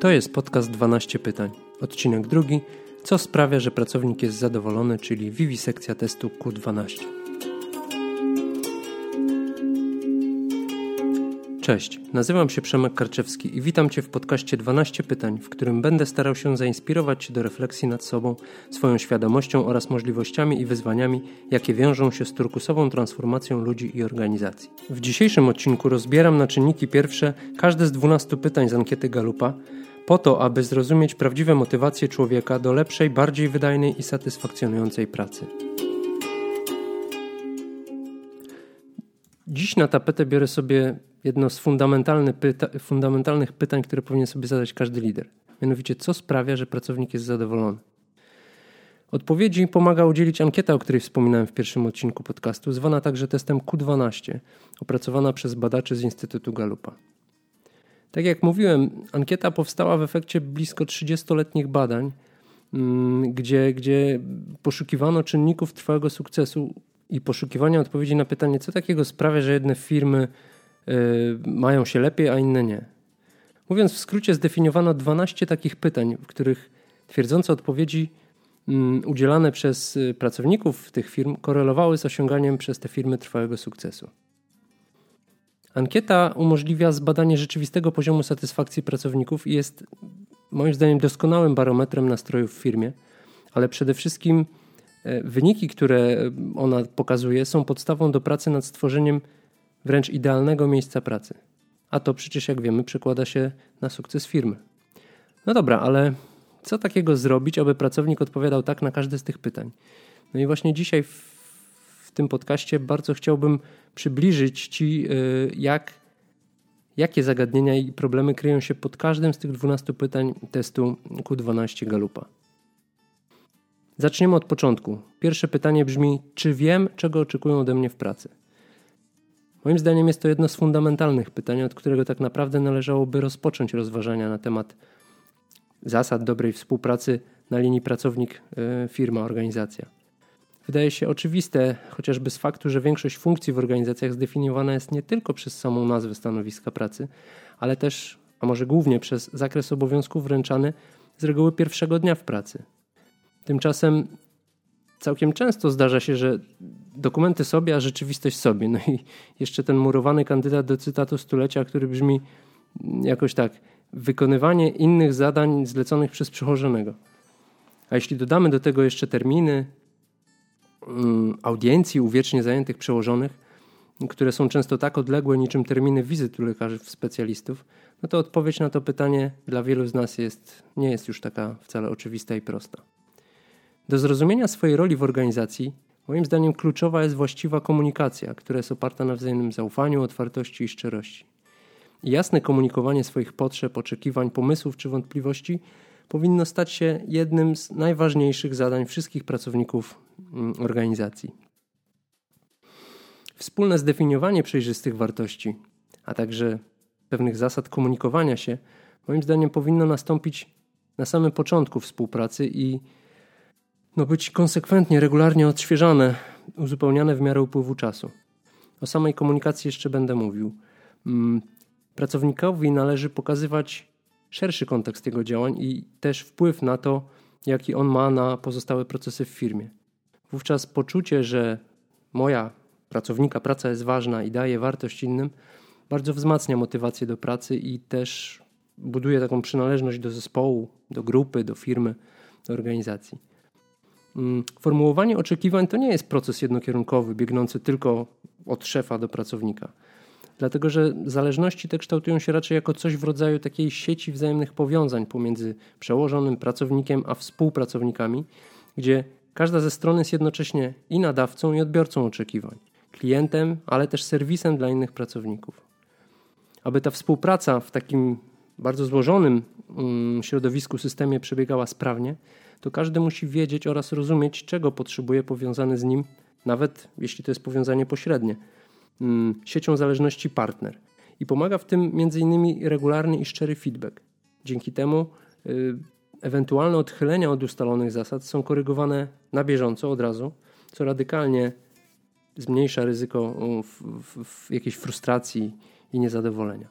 To jest podcast 12 pytań. Odcinek drugi. Co sprawia, że pracownik jest zadowolony, czyli wiwisekcja testu Q12. Cześć, nazywam się Przemek Karczewski i witam Cię w podcaście 12 pytań, w którym będę starał się zainspirować Cię do refleksji nad sobą, swoją świadomością oraz możliwościami i wyzwaniami, jakie wiążą się z turkusową transformacją ludzi i organizacji. W dzisiejszym odcinku rozbieram na czynniki pierwsze każde z 12 pytań z ankiety Galupa, po to, aby zrozumieć prawdziwe motywacje człowieka do lepszej, bardziej wydajnej i satysfakcjonującej pracy. Dziś na tapetę biorę sobie jedno z fundamentalny pyta fundamentalnych pytań, które powinien sobie zadać każdy lider. Mianowicie, co sprawia, że pracownik jest zadowolony? Odpowiedzi pomaga udzielić ankieta, o której wspominałem w pierwszym odcinku podcastu, zwana także testem Q12, opracowana przez badaczy z Instytutu Galupa. Tak jak mówiłem, ankieta powstała w efekcie blisko 30-letnich badań, mm, gdzie, gdzie poszukiwano czynników trwałego sukcesu i poszukiwania odpowiedzi na pytanie, co takiego sprawia, że jedne firmy y, mają się lepiej, a inne nie. Mówiąc w skrócie, zdefiniowano 12 takich pytań, w których twierdzące odpowiedzi mm, udzielane przez y, pracowników tych firm korelowały z osiąganiem przez te firmy trwałego sukcesu. Ankieta umożliwia zbadanie rzeczywistego poziomu satysfakcji pracowników i jest moim zdaniem doskonałym barometrem nastrojów w firmie, ale przede wszystkim e, wyniki, które ona pokazuje, są podstawą do pracy nad stworzeniem wręcz idealnego miejsca pracy. A to przecież, jak wiemy, przekłada się na sukces firmy. No dobra, ale co takiego zrobić, aby pracownik odpowiadał tak na każde z tych pytań? No i właśnie dzisiaj w tym podcaście bardzo chciałbym przybliżyć Ci, y, jak, jakie zagadnienia i problemy kryją się pod każdym z tych 12 pytań testu Q12 Galupa. Zaczniemy od początku. Pierwsze pytanie brzmi: czy wiem, czego oczekują ode mnie w pracy? Moim zdaniem jest to jedno z fundamentalnych pytań, od którego tak naprawdę należałoby rozpocząć rozważania na temat zasad dobrej współpracy na linii pracownik-firma-organizacja. Wydaje się oczywiste, chociażby z faktu, że większość funkcji w organizacjach zdefiniowana jest nie tylko przez samą nazwę stanowiska pracy, ale też, a może głównie przez zakres obowiązków wręczany z reguły pierwszego dnia w pracy. Tymczasem całkiem często zdarza się, że dokumenty sobie, a rzeczywistość sobie. No i jeszcze ten murowany kandydat do cytatu stulecia, który brzmi jakoś tak: wykonywanie innych zadań zleconych przez przełożonego. A jeśli dodamy do tego jeszcze terminy, audiencji u wiecznie zajętych przełożonych, które są często tak odległe niczym terminy wizyt u lekarzy specjalistów, no to odpowiedź na to pytanie dla wielu z nas jest, nie jest już taka wcale oczywista i prosta. Do zrozumienia swojej roli w organizacji, moim zdaniem kluczowa jest właściwa komunikacja, która jest oparta na wzajemnym zaufaniu, otwartości i szczerości. I jasne komunikowanie swoich potrzeb, oczekiwań, pomysłów czy wątpliwości powinno stać się jednym z najważniejszych zadań wszystkich pracowników mm, organizacji. Wspólne zdefiniowanie przejrzystych wartości, a także pewnych zasad komunikowania się, moim zdaniem powinno nastąpić na samym początku współpracy i no być konsekwentnie, regularnie odświeżane, uzupełniane w miarę upływu czasu. O samej komunikacji jeszcze będę mówił. Mm, pracownikowi należy pokazywać szerszy kontekst jego działań i też wpływ na to, jaki on ma na pozostałe procesy w firmie. Wówczas poczucie, że moja pracownika praca jest ważna i daje wartość innym, bardzo wzmacnia motywację do pracy i też buduje taką przynależność do zespołu, do grupy, do firmy, do organizacji. Mm, formułowanie oczekiwań to nie jest proces jednokierunkowy, biegnący tylko od szefa do pracownika dlatego że zależności te kształtują się raczej jako coś w rodzaju takiej sieci wzajemnych powiązań pomiędzy przełożonym pracownikiem a współpracownikami, gdzie każda ze stron jest jednocześnie i nadawcą, i odbiorcą oczekiwań, klientem, ale też serwisem dla innych pracowników. Aby ta współpraca w takim bardzo złożonym mm, środowisku, systemie przebiegała sprawnie, to każdy musi wiedzieć oraz rozumieć, czego potrzebuje powiązany z nim, nawet jeśli to jest powiązanie pośrednie siecią zależności partner. I pomaga w tym m.in. regularny i szczery feedback. Dzięki temu y, ewentualne odchylenia od ustalonych zasad są korygowane na bieżąco od razu, co radykalnie zmniejsza ryzyko w, w, w jakiejś frustracji i niezadowolenia.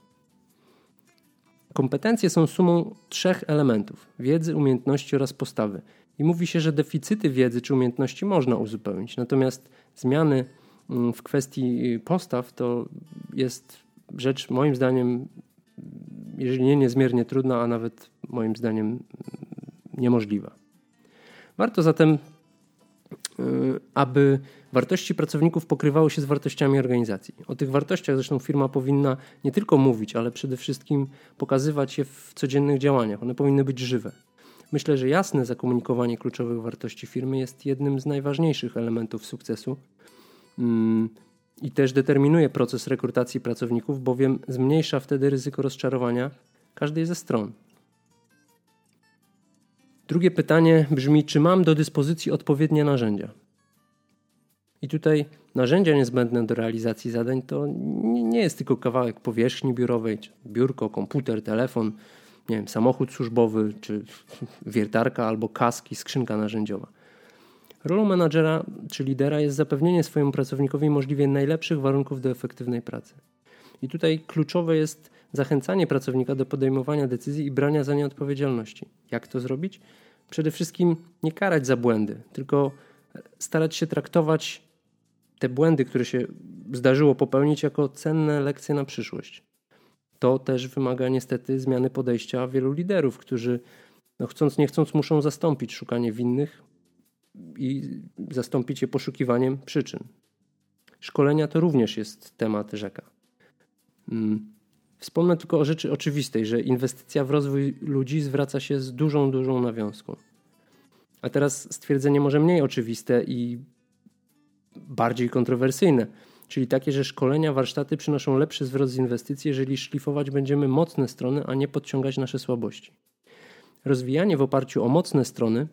Kompetencje są sumą trzech elementów: wiedzy, umiejętności oraz postawy. I mówi się, że deficyty wiedzy czy umiejętności można uzupełnić. Natomiast zmiany mm, w kwestii postaw to jest rzecz moim zdaniem, jeżeli nie niezmiernie trudna, a nawet moim zdaniem mm, niemożliwa. Warto zatem, y, aby wartości pracowników pokrywały się z wartościami organizacji. O tych wartościach zresztą firma powinna nie tylko mówić, ale przede wszystkim pokazywać je w codziennych działaniach. One powinny być żywe. Myślę, że jasne zakomunikowanie kluczowych wartości firmy jest jednym z najważniejszych elementów sukcesu mm, i też determinuje proces rekrutacji pracowników, bowiem zmniejsza wtedy ryzyko rozczarowania każdej ze stron. Drugie pytanie brzmi: czy mam do dyspozycji odpowiednie narzędzia? I tutaj narzędzia niezbędne do realizacji zadań to nie jest tylko kawałek powierzchni biurowej, biurko, komputer, telefon, nie wiem, samochód służbowy, czy wiertarka albo kaski, skrzynka narzędziowa. Rolą menadżera czy lidera jest zapewnienie swojemu pracownikowi możliwie najlepszych warunków do efektywnej pracy. I tutaj kluczowe jest zachęcanie pracownika do podejmowania decyzji i brania za nie odpowiedzialności. Jak to zrobić? Przede wszystkim nie karać za błędy, tylko starać się traktować te błędy, które się zdarzyło popełnić, jako cenne lekcje na przyszłość. To też wymaga niestety zmiany podejścia wielu liderów, którzy no chcąc nie chcąc muszą zastąpić szukanie winnych i zastąpić je poszukiwaniem przyczyn. Szkolenia to również jest temat rzeka. Mm. Wspomnę tylko o rzeczy oczywistej, że inwestycja w rozwój ludzi zwraca się z dużą, dużą nawiązką. A teraz stwierdzenie może mniej oczywiste i bardziej kontrowersyjne, czyli takie, że szkolenia, warsztaty przynoszą lepszy zwrot z inwestycji, jeżeli szlifować będziemy mocne strony, a nie podciągać nasze słabości. Rozwijanie w oparciu o mocne strony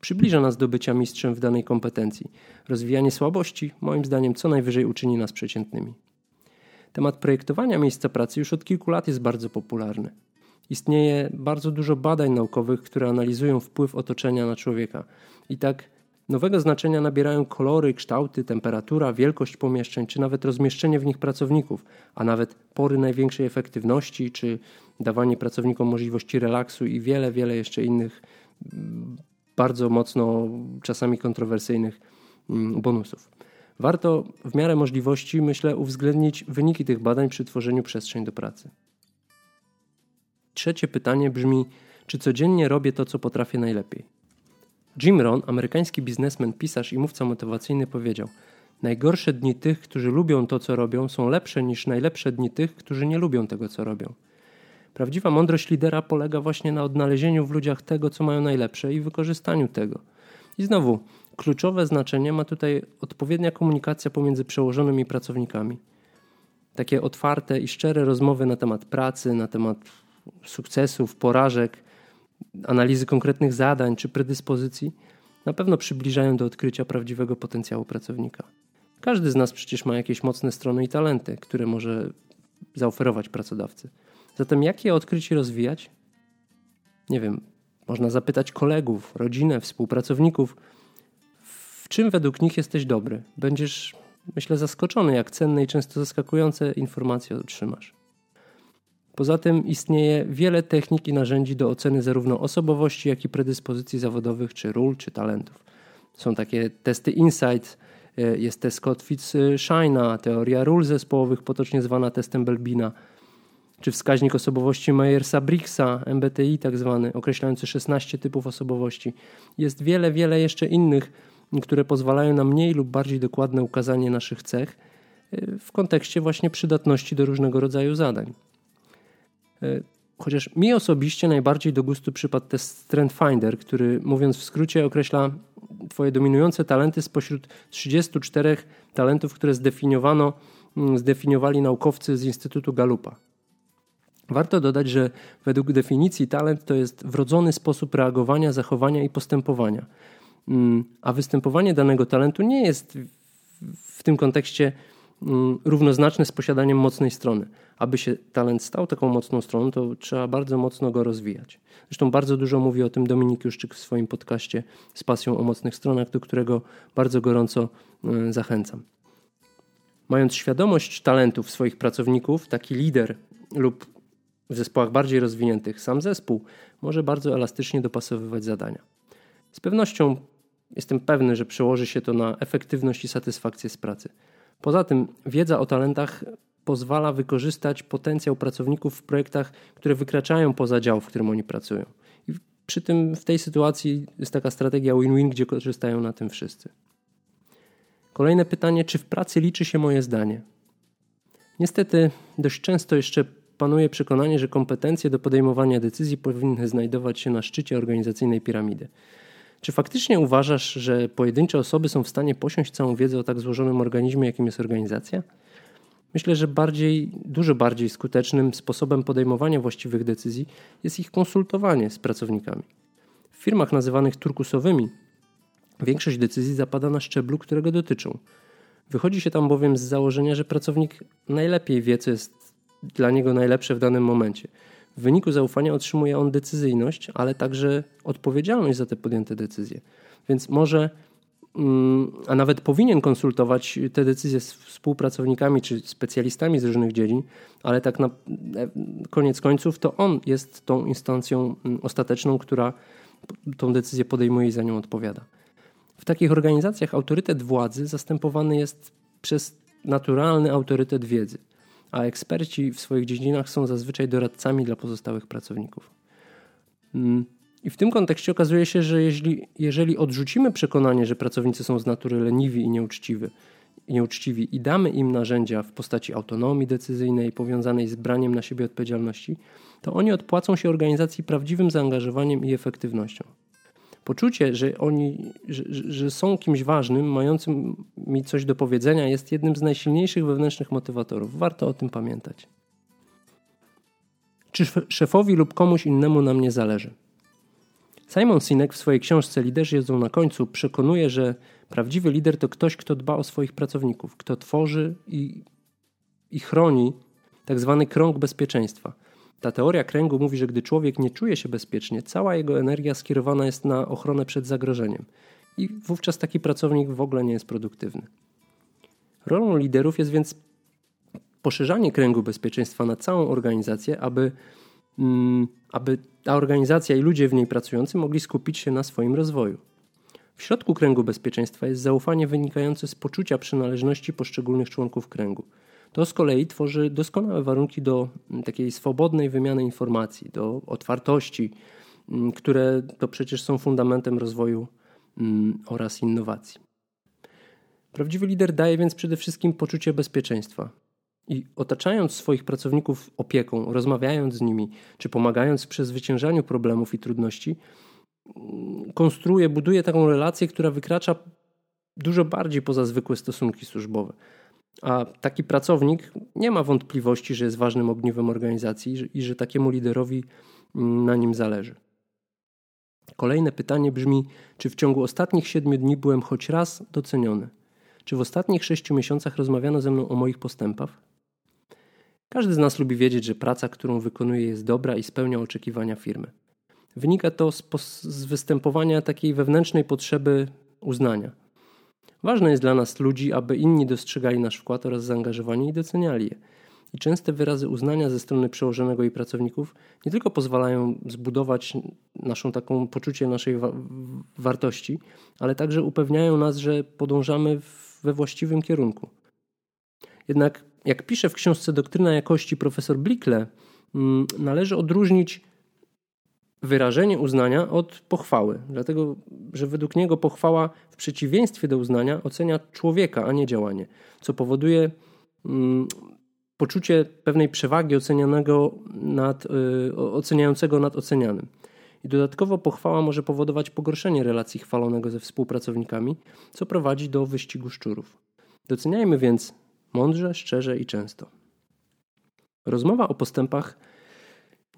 przybliża nas do bycia mistrzem w danej kompetencji. Rozwijanie słabości, moim zdaniem, co najwyżej uczyni nas przeciętnymi. Temat projektowania miejsca pracy już od kilku lat jest bardzo popularny. Istnieje bardzo dużo badań naukowych, które analizują wpływ otoczenia na człowieka. I tak nowego znaczenia nabierają kolory, kształty, temperatura, wielkość pomieszczeń, czy nawet rozmieszczenie w nich pracowników, a nawet pory największej efektywności, czy dawanie pracownikom możliwości relaksu i wiele, wiele jeszcze innych bardzo mocno czasami kontrowersyjnych mm, bonusów. Warto w miarę możliwości, myślę, uwzględnić wyniki tych badań przy tworzeniu przestrzeń do pracy. Trzecie pytanie brzmi: czy codziennie robię to, co potrafię najlepiej? Jim Rohn, amerykański biznesmen, pisarz i mówca motywacyjny, powiedział: Najgorsze dni tych, którzy lubią to, co robią, są lepsze niż najlepsze dni tych, którzy nie lubią tego, co robią. Prawdziwa mądrość lidera polega właśnie na odnalezieniu w ludziach tego, co mają najlepsze i wykorzystaniu tego. I znowu, kluczowe znaczenie ma tutaj odpowiednia komunikacja pomiędzy przełożonymi pracownikami. Takie otwarte i szczere rozmowy na temat pracy, na temat sukcesów, porażek, analizy konkretnych zadań czy predyspozycji na pewno przybliżają do odkrycia prawdziwego potencjału pracownika. Każdy z nas przecież ma jakieś mocne strony i talenty, które może zaoferować pracodawcy. Zatem jak je odkryć i rozwijać? Nie wiem, można zapytać kolegów, rodzinę, współpracowników, w czym według nich jesteś dobry. Będziesz, myślę, zaskoczony, jak cenne i często zaskakujące informacje otrzymasz. Poza tym istnieje wiele technik i narzędzi do oceny zarówno osobowości, jak i predyspozycji zawodowych, czy ról, czy talentów. Są takie testy Insight, e, jest test Kotwitz-Shina, teoria ról zespołowych, potocznie zwana testem Belbina – czy wskaźnik osobowości Myersa-Briggsa, MBTI tak zwany, określający 16 typów osobowości. Jest wiele, wiele jeszcze innych, które pozwalają na mniej lub bardziej dokładne ukazanie naszych cech y, w kontekście właśnie przydatności do różnego rodzaju zadań. Y, chociaż mi osobiście najbardziej do gustu przypadł test Strength Finder, który mówiąc w skrócie określa Twoje dominujące talenty spośród 34 talentów, które zdefiniowano, mm, zdefiniowali naukowcy z Instytutu Galupa. Warto dodać, że według definicji talent to jest wrodzony sposób reagowania, zachowania i postępowania. Mm, a występowanie danego talentu nie jest w tym kontekście mm, równoznaczne z posiadaniem mocnej strony. Aby się talent stał taką mocną stroną, to trzeba bardzo mocno go rozwijać. Zresztą bardzo dużo mówi o tym Dominik Juszczyk w swoim podcaście z pasją o mocnych stronach, do którego bardzo gorąco mm, zachęcam. Mając świadomość talentów swoich pracowników, taki lider lub w zespołach bardziej rozwiniętych sam zespół może bardzo elastycznie dopasowywać zadania. Z pewnością jestem pewny, że przełoży się to na efektywność i satysfakcję z pracy. Poza tym wiedza o talentach pozwala wykorzystać potencjał pracowników w projektach, które wykraczają poza dział, w którym oni pracują. I przy tym w tej sytuacji jest taka strategia win-win, gdzie korzystają na tym wszyscy. Kolejne pytanie, czy w pracy liczy się moje zdanie? Niestety dość często jeszcze panuje przekonanie, że kompetencje do podejmowania decyzji powinny znajdować się na szczycie organizacyjnej piramidy. Czy faktycznie uważasz, że pojedyncze osoby są w stanie posiąść całą wiedzę o tak złożonym organizmie, jakim jest organizacja? Myślę, że bardziej, dużo bardziej skutecznym sposobem podejmowania właściwych decyzji jest ich konsultowanie z pracownikami. W firmach nazywanych turkusowymi większość decyzji zapada na szczeblu, którego dotyczą. Wychodzi się tam bowiem z założenia, że pracownik najlepiej wie, co jest dla niego najlepsze w danym momencie. W wyniku zaufania otrzymuje on decyzyjność, ale także odpowiedzialność za te podjęte decyzje. Więc może, mm, a nawet powinien konsultować te decyzje z współpracownikami czy specjalistami z różnych dziedzin, ale tak na e, koniec końców to on jest tą instancją mm, ostateczną, która tą decyzję podejmuje i za nią odpowiada. W takich organizacjach autorytet władzy zastępowany jest przez naturalny autorytet wiedzy a eksperci w swoich dziedzinach są zazwyczaj doradcami dla pozostałych pracowników. Mm, I w tym kontekście okazuje się, że jeżeli, jeżeli odrzucimy przekonanie, że pracownicy są z natury leniwi i nieuczciwi, i nieuczciwi i damy im narzędzia w postaci autonomii decyzyjnej powiązanej z braniem na siebie odpowiedzialności, to oni odpłacą się organizacji prawdziwym zaangażowaniem i efektywnością. Poczucie, że oni że, że są kimś ważnym, mającym mi coś do powiedzenia, jest jednym z najsilniejszych wewnętrznych motywatorów. Warto o tym pamiętać. Czy szefowi lub komuś innemu na mnie zależy? Simon Sinek w swojej książce Liderzy jedzą na końcu przekonuje, że prawdziwy lider to ktoś, kto dba o swoich pracowników, kto tworzy i, i chroni tak zwany krąg bezpieczeństwa – ta teoria kręgu mówi, że gdy człowiek nie czuje się bezpiecznie, cała jego energia skierowana jest na ochronę przed zagrożeniem i wówczas taki pracownik w ogóle nie jest produktywny. Rolą liderów jest więc poszerzanie kręgu bezpieczeństwa na całą organizację, aby, mm, aby ta organizacja i ludzie w niej pracujący mogli skupić się na swoim rozwoju. W środku kręgu bezpieczeństwa jest zaufanie wynikające z poczucia przynależności poszczególnych członków kręgu. To z kolei tworzy doskonałe warunki do mm, takiej swobodnej wymiany informacji, do otwartości, mm, które to przecież są fundamentem rozwoju mm, oraz innowacji. Prawdziwy lider daje więc przede wszystkim poczucie bezpieczeństwa. I otaczając swoich pracowników opieką, rozmawiając z nimi, czy pomagając w przezwyciężaniu problemów i trudności, konstruuje, buduje taką relację, która wykracza dużo bardziej poza zwykłe stosunki służbowe. A taki pracownik nie ma wątpliwości, że jest ważnym ogniwem organizacji i że takiemu liderowi mm, na nim zależy. Kolejne pytanie brzmi: czy w ciągu ostatnich siedmiu dni byłem choć raz doceniony? Czy w ostatnich sześciu miesiącach rozmawiano ze mną o moich postępach? Każdy z nas lubi wiedzieć, że praca, którą wykonuje, jest dobra i spełnia oczekiwania firmy. Wynika to z, z występowania takiej wewnętrznej potrzeby uznania. Ważne jest dla nas ludzi, aby inni dostrzegali nasz wkład oraz zaangażowanie i doceniali je. I częste wyrazy uznania ze strony przełożonego i pracowników nie tylko pozwalają zbudować naszą taką poczucie naszej wa wartości, ale także upewniają nas, że podążamy we właściwym kierunku. Jednak, jak pisze w książce Doktryna Jakości profesor Blickle, mm, należy odróżnić wyrażenie uznania od pochwały, dlatego że według niego pochwała w przeciwieństwie do uznania ocenia człowieka, a nie działanie, co powoduje mm, poczucie pewnej przewagi ocenianego nad, y, oceniającego nad ocenianym. I dodatkowo pochwała może powodować pogorszenie relacji chwalonego ze współpracownikami, co prowadzi do wyścigu szczurów. Doceniajmy więc mądrze, szczerze i często. Rozmowa o postępach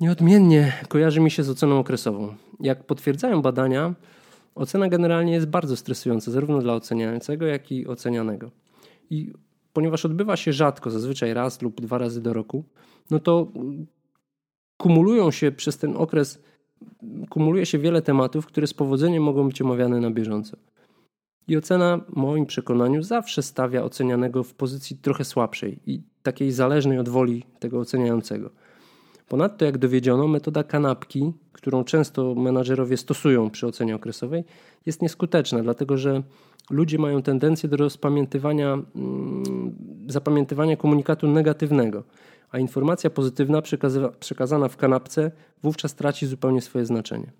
Nieodmiennie kojarzy mi się z oceną okresową. Jak potwierdzają badania, ocena generalnie jest bardzo stresująca zarówno dla oceniającego, jak i ocenianego. I ponieważ odbywa się rzadko, zazwyczaj raz lub dwa razy do roku, no to kumulują się przez ten okres, kumuluje się wiele tematów, które z powodzeniem mogą być omawiane na bieżąco. I ocena, w moim przekonaniu, zawsze stawia ocenianego w pozycji trochę słabszej i takiej zależnej od woli tego oceniającego. Ponadto, jak dowiedziono, metoda kanapki, którą często menadżerowie stosują przy ocenie okresowej, jest nieskuteczna, dlatego że ludzie mają tendencję do rozpamiętywania, mm, zapamiętywania komunikatu negatywnego, a informacja pozytywna przekazana w kanapce wówczas traci zupełnie swoje znaczenie.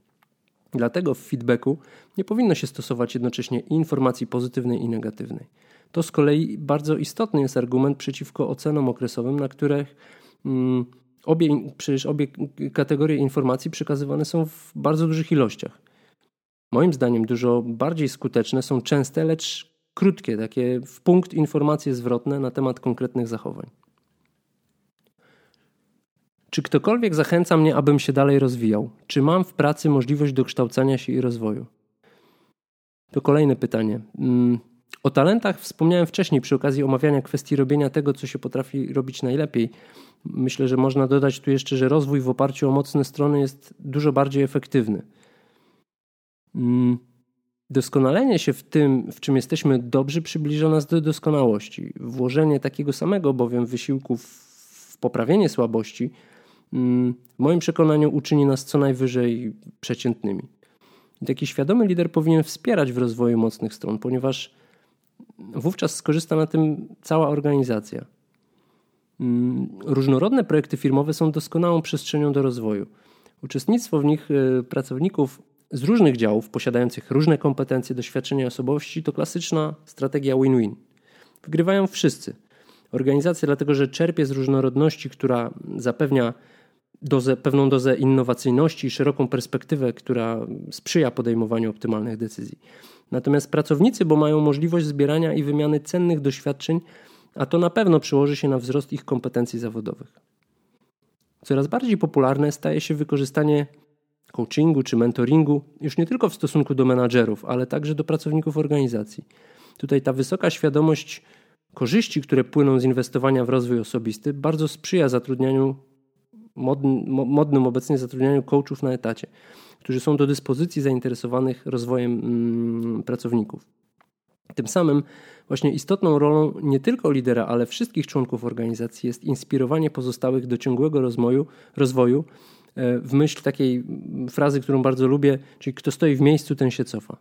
Dlatego w feedbacku nie powinno się stosować jednocześnie informacji pozytywnej i negatywnej. To z kolei bardzo istotny jest argument przeciwko ocenom okresowym, na których mm, obie, przecież obie kategorie informacji przekazywane są w bardzo dużych ilościach. Moim zdaniem dużo bardziej skuteczne są częste, lecz krótkie, takie w punkt informacje zwrotne na temat konkretnych zachowań. Czy ktokolwiek zachęca mnie, abym się dalej rozwijał? Czy mam w pracy możliwość dokształcania się i rozwoju? To kolejne pytanie. O talentach wspomniałem wcześniej przy okazji omawiania kwestii robienia tego, co się potrafi robić najlepiej. Myślę, że można dodać tu jeszcze, że rozwój w oparciu o mocne strony jest dużo bardziej efektywny. Mm, doskonalenie się w tym, w czym jesteśmy dobrzy, przybliża nas do doskonałości. Włożenie takiego samego bowiem wysiłku w poprawienie słabości, mm, w moim przekonaniu, uczyni nas co najwyżej przeciętnymi. Taki świadomy lider powinien wspierać w rozwoju mocnych stron, ponieważ wówczas skorzysta na tym cała organizacja. Mm, różnorodne projekty firmowe są doskonałą przestrzenią do rozwoju. Uczestnictwo w nich e, pracowników z różnych działów, posiadających różne kompetencje, doświadczenia osobowości, to klasyczna strategia win-win. Wygrywają wszyscy. Organizacja, dlatego że czerpie z różnorodności, która zapewnia dozę, pewną dozę innowacyjności i szeroką perspektywę, która sprzyja podejmowaniu optymalnych decyzji. Natomiast pracownicy, bo mają możliwość zbierania i wymiany cennych doświadczeń, a to na pewno przełoży się na wzrost ich kompetencji zawodowych. Coraz bardziej popularne staje się wykorzystanie coachingu czy mentoringu już nie tylko w stosunku do menadżerów, ale także do pracowników organizacji. Tutaj ta wysoka świadomość korzyści, które płyną z inwestowania w rozwój osobisty, bardzo sprzyja zatrudnianiu modnym obecnie zatrudnianiu coachów na etacie, którzy są do dyspozycji zainteresowanych rozwojem mm, pracowników. Tym samym właśnie istotną rolą nie tylko lidera, ale wszystkich członków organizacji jest inspirowanie pozostałych do ciągłego rozwoju, rozwoju e, w myśl takiej frazy, którą bardzo lubię, czyli kto stoi w miejscu, ten się cofa.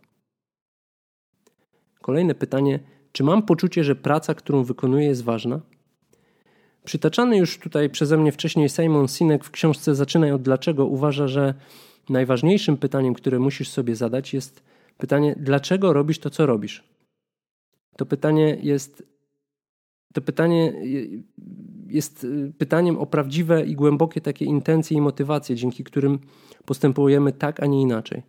Kolejne pytanie: czy mam poczucie, że praca, którą wykonuję, jest ważna? Przytaczany już tutaj przeze mnie wcześniej Simon Sinek w książce Zaczynaj od dlaczego uważa, że najważniejszym pytaniem, które musisz sobie zadać, jest pytanie, dlaczego robisz to, co robisz. To pytanie jest, to pytanie jest pytaniem o prawdziwe i głębokie takie intencje i motywacje, dzięki którym postępujemy tak, a nie inaczej.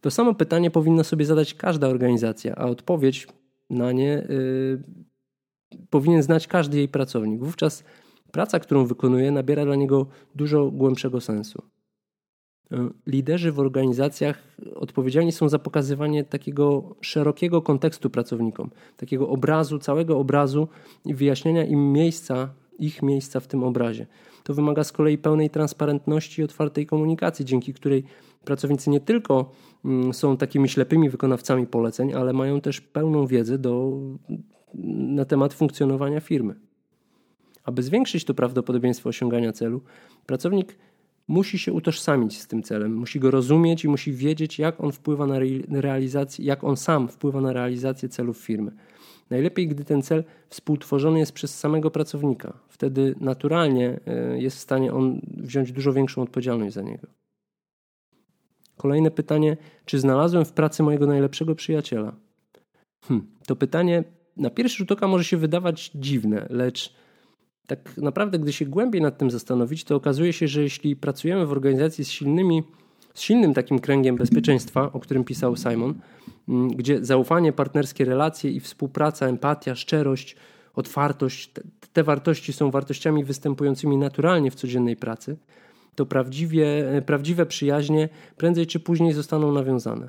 To samo pytanie powinna sobie zadać każda organizacja, a odpowiedź na nie y, powinien znać każdy jej pracownik. Wówczas praca, którą wykonuje, nabiera dla niego dużo głębszego sensu. E, liderzy w organizacjach odpowiedzialni są za pokazywanie takiego szerokiego kontekstu pracownikom, takiego obrazu, całego obrazu i wyjaśnienia im miejsca, ich miejsca w tym obrazie. To wymaga z kolei pełnej transparentności i otwartej komunikacji, dzięki której pracownicy nie tylko mm, są takimi ślepymi wykonawcami poleceń, ale mają też pełną wiedzę do na temat funkcjonowania firmy. Aby zwiększyć to prawdopodobieństwo osiągania celu, pracownik musi się utożsamić z tym celem, musi go rozumieć i musi wiedzieć, jak on wpływa na realizację, jak on sam wpływa na realizację celów firmy. Najlepiej, gdy ten cel współtworzony jest przez samego pracownika. Wtedy naturalnie e, jest w stanie on wziąć dużo większą odpowiedzialność za niego. Kolejne pytanie: czy znalazłem w pracy mojego najlepszego przyjaciela? Hm, to pytanie na pierwszy rzut oka może się wydawać dziwne, lecz tak naprawdę, gdy się głębiej nad tym zastanowić, to okazuje się, że jeśli pracujemy w organizacji z silnymi, z silnym takim kręgiem bezpieczeństwa, o którym pisał Simon, mm, gdzie zaufanie, partnerskie relacje i współpraca, empatia, szczerość, otwartość, te, wartości są wartościami występującymi naturalnie w codziennej pracy, to prawdziwie, prawdziwe przyjaźnie prędzej czy później zostaną nawiązane.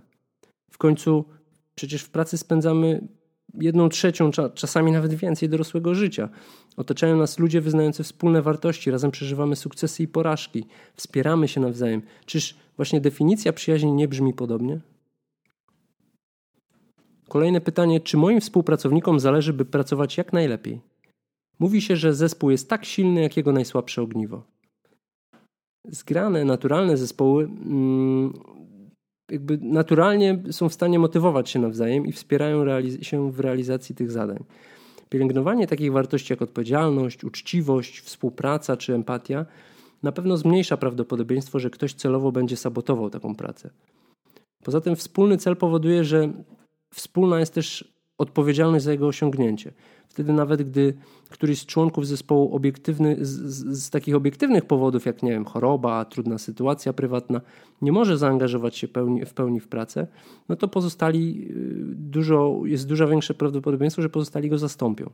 W końcu przecież w pracy spędzamy jedną trzecią, czasami nawet więcej dorosłego życia. Otaczają nas ludzie wyznający wspólne wartości, razem przeżywamy sukcesy i porażki, wspieramy się nawzajem. Czyż właśnie definicja przyjaźni nie brzmi podobnie? Kolejne pytanie: czy moim współpracownikom zależy, by pracować jak najlepiej? Mówi się, że zespół jest tak silny, jak jego najsłabsze ogniwo. zgrane, naturalne zespoły mm, jakby naturalnie są w stanie motywować się nawzajem i wspierają się w realizacji tych zadań. Pielęgnowanie takich wartości jak odpowiedzialność, uczciwość, współpraca czy empatia na pewno zmniejsza prawdopodobieństwo, że ktoś celowo będzie sabotował taką pracę. Poza tym wspólny cel powoduje, że wspólna jest też odpowiedzialność za jego osiągnięcie. Wtedy nawet gdy któryś z członków zespołu obiektywny, z, z, z, takich obiektywnych powodów, jak nie wiem, choroba, trudna sytuacja prywatna, nie może zaangażować się pełni, w pełni w pracę, no to pozostali y, dużo, jest dużo większe prawdopodobieństwo, że pozostali go zastąpią.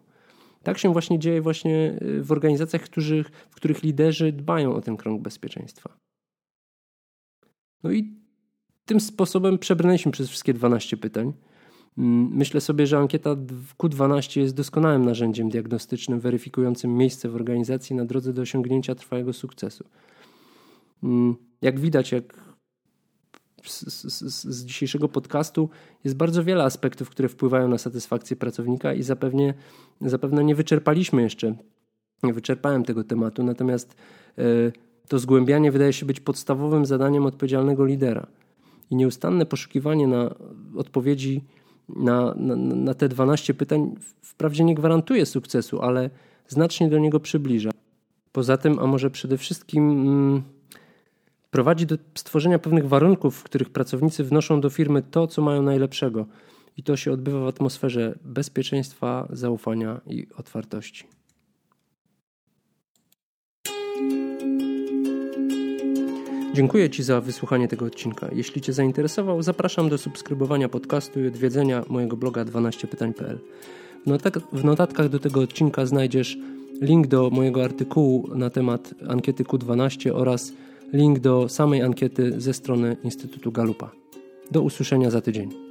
Tak się właśnie dzieje właśnie y, w organizacjach, w których liderzy dbają o ten krąg bezpieczeństwa. No i tym sposobem przebrnęliśmy przez wszystkie 12 pytań. Mm, myślę sobie, że ankieta Q12 jest doskonałym narzędziem diagnostycznym weryfikującym miejsce w organizacji na drodze do osiągnięcia trwałego sukcesu. Mm, jak widać, jak z, z, z, dzisiejszego podcastu jest bardzo wiele aspektów, które wpływają na satysfakcję pracownika i zapewne, zapewne nie wyczerpaliśmy jeszcze, nie wyczerpałem tego tematu, natomiast e, to zgłębianie wydaje się być podstawowym zadaniem odpowiedzialnego lidera. I nieustanne poszukiwanie na odpowiedzi na, na, na te 12 pytań wprawdzie nie gwarantuje sukcesu, ale znacznie do niego przybliża. Poza tym, a może przede wszystkim mm, prowadzi do stworzenia pewnych warunków, w których pracownicy wnoszą do firmy to, co mają najlepszego. I to się odbywa w atmosferze bezpieczeństwa, zaufania i otwartości. Dziękuję Ci za wysłuchanie tego odcinka. Jeśli Cię zainteresował, zapraszam do subskrybowania podcastu i odwiedzenia mojego bloga 12pytań.pl. W notatkach do tego odcinka znajdziesz link do mojego artykułu na temat ankiety Q12 oraz link do samej ankiety ze strony Instytutu Galupa. Do usłyszenia za tydzień.